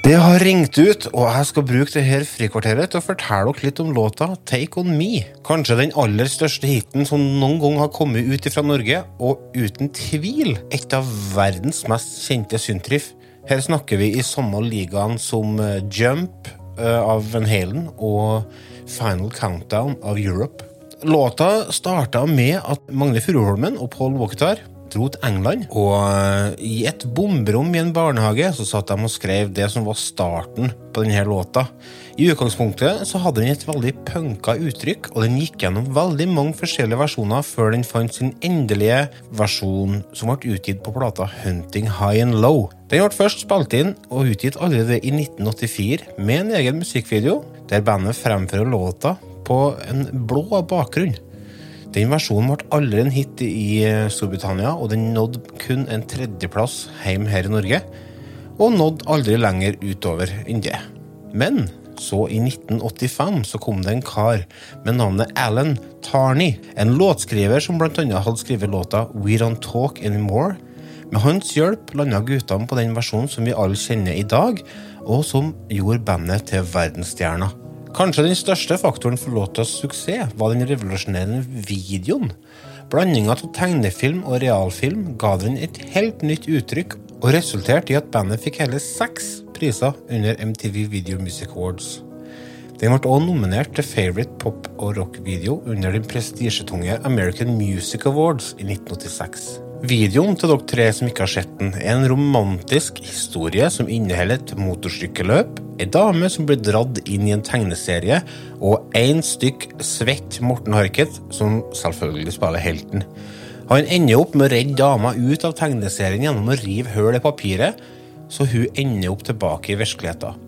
Det har ringt ut, og jeg skal bruke dette frikvarteret til å fortelle dere litt om låta Take On Me. Kanskje den aller største hiten som noen gang har kommet ut fra Norge, og uten tvil et av verdens mest kjente syntriff. Her snakker vi i samme ligaen som eh, Jump eh, av Van Halen og Final Countdown av Europe. Låta starta med at Magne Furuholmen og Paul Walketar dro til England. Og eh, i et bomberom i en barnehage så satt de og skrev det som var starten på denne låta. I utgangspunktet så hadde den et veldig punka uttrykk, og den gikk gjennom veldig mange forskjellige versjoner før den fant sin endelige versjon, som ble utgitt på plata Hunting High and Low. Den ble først spilt inn og utgitt allerede i 1984 med en egen musikkvideo, der bandet fremfører låta på en blå bakgrunn. Den versjonen ble aldri en hit i eh, Storbritannia, og den nådde kun en tredjeplass hjemme her i Norge. Og nådde aldri lenger utover enn det. Men så, i 1985, så kom det en kar med navnet Alan Tarney. En låtskriver som bl.a. hadde skrevet låta We Don't Talk Anymore. Med hans hjelp landa guttene på den versjonen som vi alle kjenner i dag, og som gjorde bandet til verdensstjerner. Kanskje den største faktoren for låtas suksess var den revolusjonerende videoen. Blandinga av tegnefilm og realfilm ga den et helt nytt uttrykk, og resulterte i at bandet fikk hele seks priser under MTV Video Music Awards. Den ble også nominert til Favorite Pop- og Rock-video under den prestisjetunge American Music Awards i 1986. Videoen til dere tre som ikke har sett den, er en romantisk historie som inneholder et motorsykkeløp, ei dame som blir dratt inn i en tegneserie, og én stykk svett Morten Harket, som selvfølgelig spiller helten. Han ender opp med å redde dama ut av tegneserien gjennom å rive hull i papiret, så hun ender opp tilbake i virkeligheten.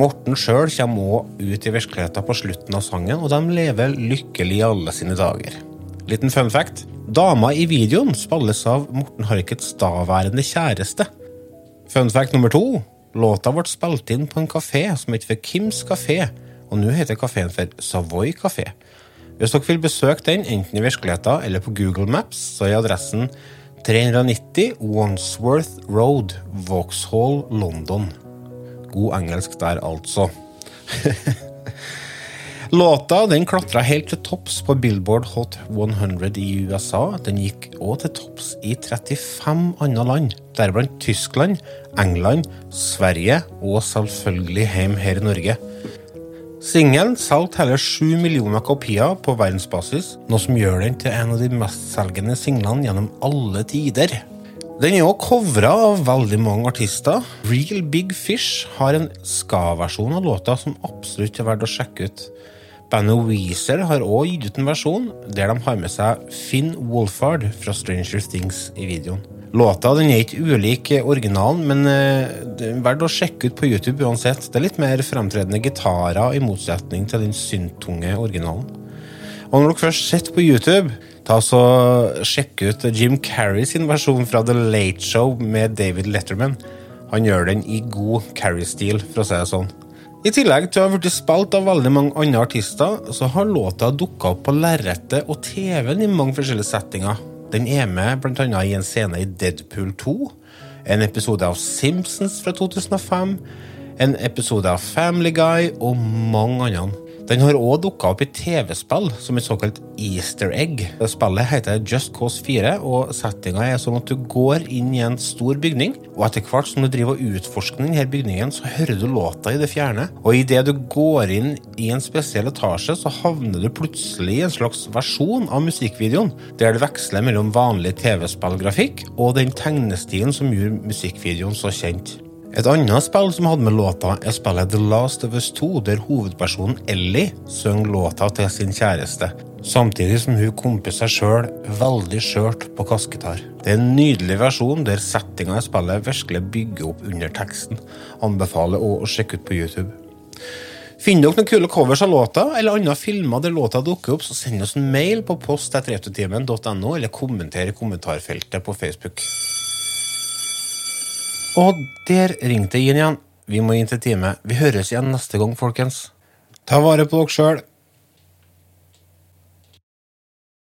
Morten sjøl kommer òg ut i virkeligheten på slutten av sangen, og de lever lykkelig i alle sine dager. Liten fun fact. Dama i videoen spilles av Morten Harkets daværende kjæreste. Fun fact nummer to. Låta ble spilt inn på en kafé som heter for Kims kafé, og nå heter kafeen for Savoy kafé. Hvis dere vil besøke den, enten i virkeligheten eller på Google Maps, så er adressen 390 Wandsworth Road, Vauxhall, London. God engelsk der, altså. Låta den klatra helt til topps på Billboard Hot 100 i USA. Den gikk òg til topps i 35 andre land, deriblant Tyskland, England, Sverige og selvfølgelig hjemme her i Norge. Singelen solgte hele sju millioner kopier på verdensbasis, noe som gjør den til en av de mestselgende singlene gjennom alle tider. Den er også covra av veldig mange artister. Real Big Fish har en ska-versjon av låta som absolutt er verdt å sjekke ut. Bandet Weezer har òg gitt ut en versjon der de har med seg Finn Wolfhard fra Stranger Things i videoen. Låta den er ikke ulik originalen, men den det er verdt å sjekke ut på YouTube uansett. Det er litt mer fremtredende gitarer i motsetning til den synttunge originalen. Og når dere først sitter på YouTube, ta så sjekk ut Jim Carrey sin versjon fra The Late Show med David Letterman. Han gjør den i god Carrey-stil, for å si det sånn. I tillegg til å ha blitt spilt av veldig mange andre artister, så har låta dukka opp på lerretet og TV-en i mange forskjellige settinger. Den er med bl.a. i en scene i Deadpool 2, en episode av Simpsons fra 2005, en episode av Family Guy og mange andre. Den har òg dukka opp i TV-spill som et såkalt easter egg. Spillet heter Just Cause 4, og settinga er sånn at du går inn i en stor bygning, og etter hvert som du driver og utforsker denne bygningen, så hører du låta i det fjerne. Og idet du går inn i en spesiell etasje, så havner du plutselig i en slags versjon av musikkvideoen, der det veksler mellom vanlig TV-spillgrafikk og den tegnestilen som gjorde musikkvideoen så kjent. Et annet spill som hadde med låta, er spillet The Last of Us 2, der hovedpersonen Ellie synger låta til sin kjæreste, samtidig som hun komper seg sjøl veldig skjørt på kasketar. Det er en nydelig versjon der settinga i spillet virkelig bygger opp under teksten. Anbefaler òg å sjekke ut på YouTube. Finner dere noen kule covers av låta, eller andre filmer der låta dukker opp, så send oss en mail på post post.retrotimen.no, eller kommenter i kommentarfeltet på Facebook. Og der ringte det inn igjen. Vi må inn til time. Vi høres igjen neste gang, folkens. Ta vare på dere sjøl.